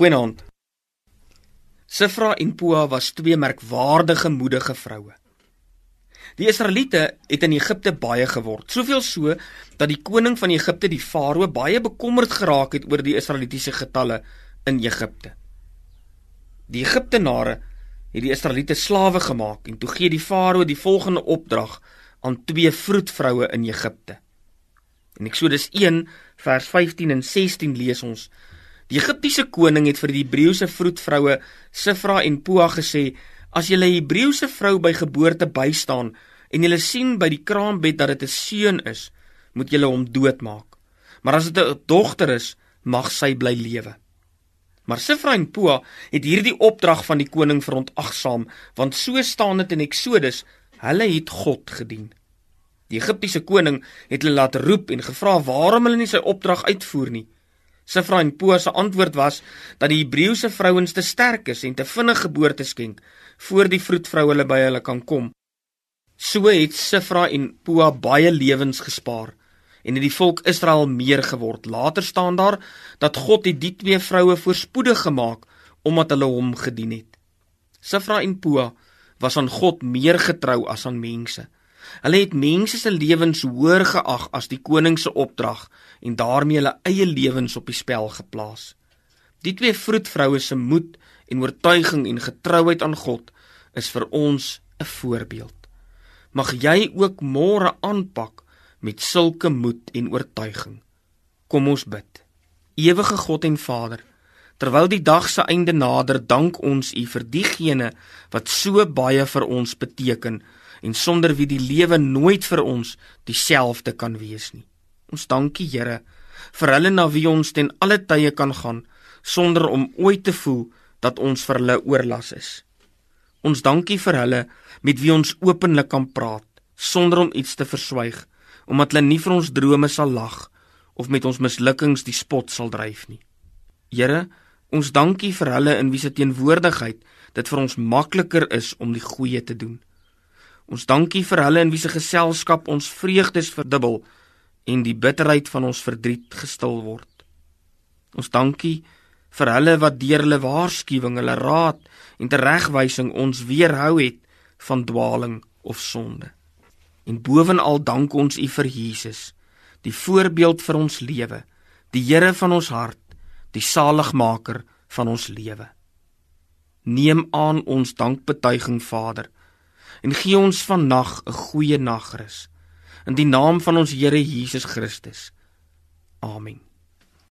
Goeienaand. Sifra en Pua was twee merkwaardige moedige vroue. Die Israeliete het in Egipte baie geword, soveel so dat die koning van Egipte, die Farao, baie bekommerd geraak het oor die Israelitiese getalle in Egipte. Die Egiptenare het die Israeliete slawe gemaak en toe gee die Farao die volgende opdrag aan twee vroedvroue in Egipte. In Eksodus 1 vers 15 en 16 lees ons Die Egiptiese koning het vir die Hebreëse vroedvroue Sifra en Pua gesê: "As julle 'n Hebreëse vrou by geboorte bystaan en julle sien by die kraambed dat dit 'n seun is, moet julle hom doodmaak. Maar as dit 'n dogter is, mag sy bly lewe." Maar Sifra en Pua het hierdie opdrag van die koning verontagsaam, want so staan dit in Eksodus: "Hulle het God gedien." Die Egiptiese koning het hulle laat roep en gevra waarom hulle nie sy opdrag uitvoer nie. Sifra en Poa se antwoord was dat die Hebreëse vrouens te sterk is en te vinnig geboorte skenk voor die vroedvrou hulle by hulle kan kom. So het Sifra en Poa baie lewens gespaar en het die volk Israel meer geword. Later staan daar dat God het die twee vroue voorspoedig gemaak omdat hulle hom gedien het. Sifra en Poa was aan God meer getrou as aan mense. Hulle het mense se lewens hoër geag as die koning se opdrag en daarmee hulle eie lewens op die spel geplaas. Die twee vroedvroue se moed en oortuiging en getrouheid aan God is vir ons 'n voorbeeld. Mag jy ook môre aanpak met sulke moed en oortuiging. Kom ons bid. Ewige God en Vader, terwyl die dag se einde nader, dank ons U vir diegene wat so baie vir ons beteken en sonder wie die lewe nooit vir ons dieselfde kan wees nie. Ons dankie Here vir hulle na wie ons ten alle tye kan gaan sonder om ooit te voel dat ons vir hulle oorlas is. Ons dankie vir hulle met wie ons openlik kan praat sonder om iets te verswyg omdat hulle nie vir ons drome sal lag of met ons mislukkings die spot sal dryf nie. Here, ons dankie vir hulle in wie se teenwoordigheid dit vir ons makliker is om die goeie te doen. Ons dankie vir hulle in wie se geselskap ons vreugdes verdubbel en die bitterheid van ons verdriet gestil word. Ons dankie vir hulle wat deur hulle waarskuwing, hulle raad en teregwysing ons weerhou het van dwaaling of sonde. En bovenal dank ons U vir Jesus, die voorbeeld vir ons lewe, die Here van ons hart, die saligmaker van ons lewe. Neem aan ons dankbetuiging, Vader en gee ons vannag 'n goeie nagrus in die naam van ons Here Jesus Christus. Amen.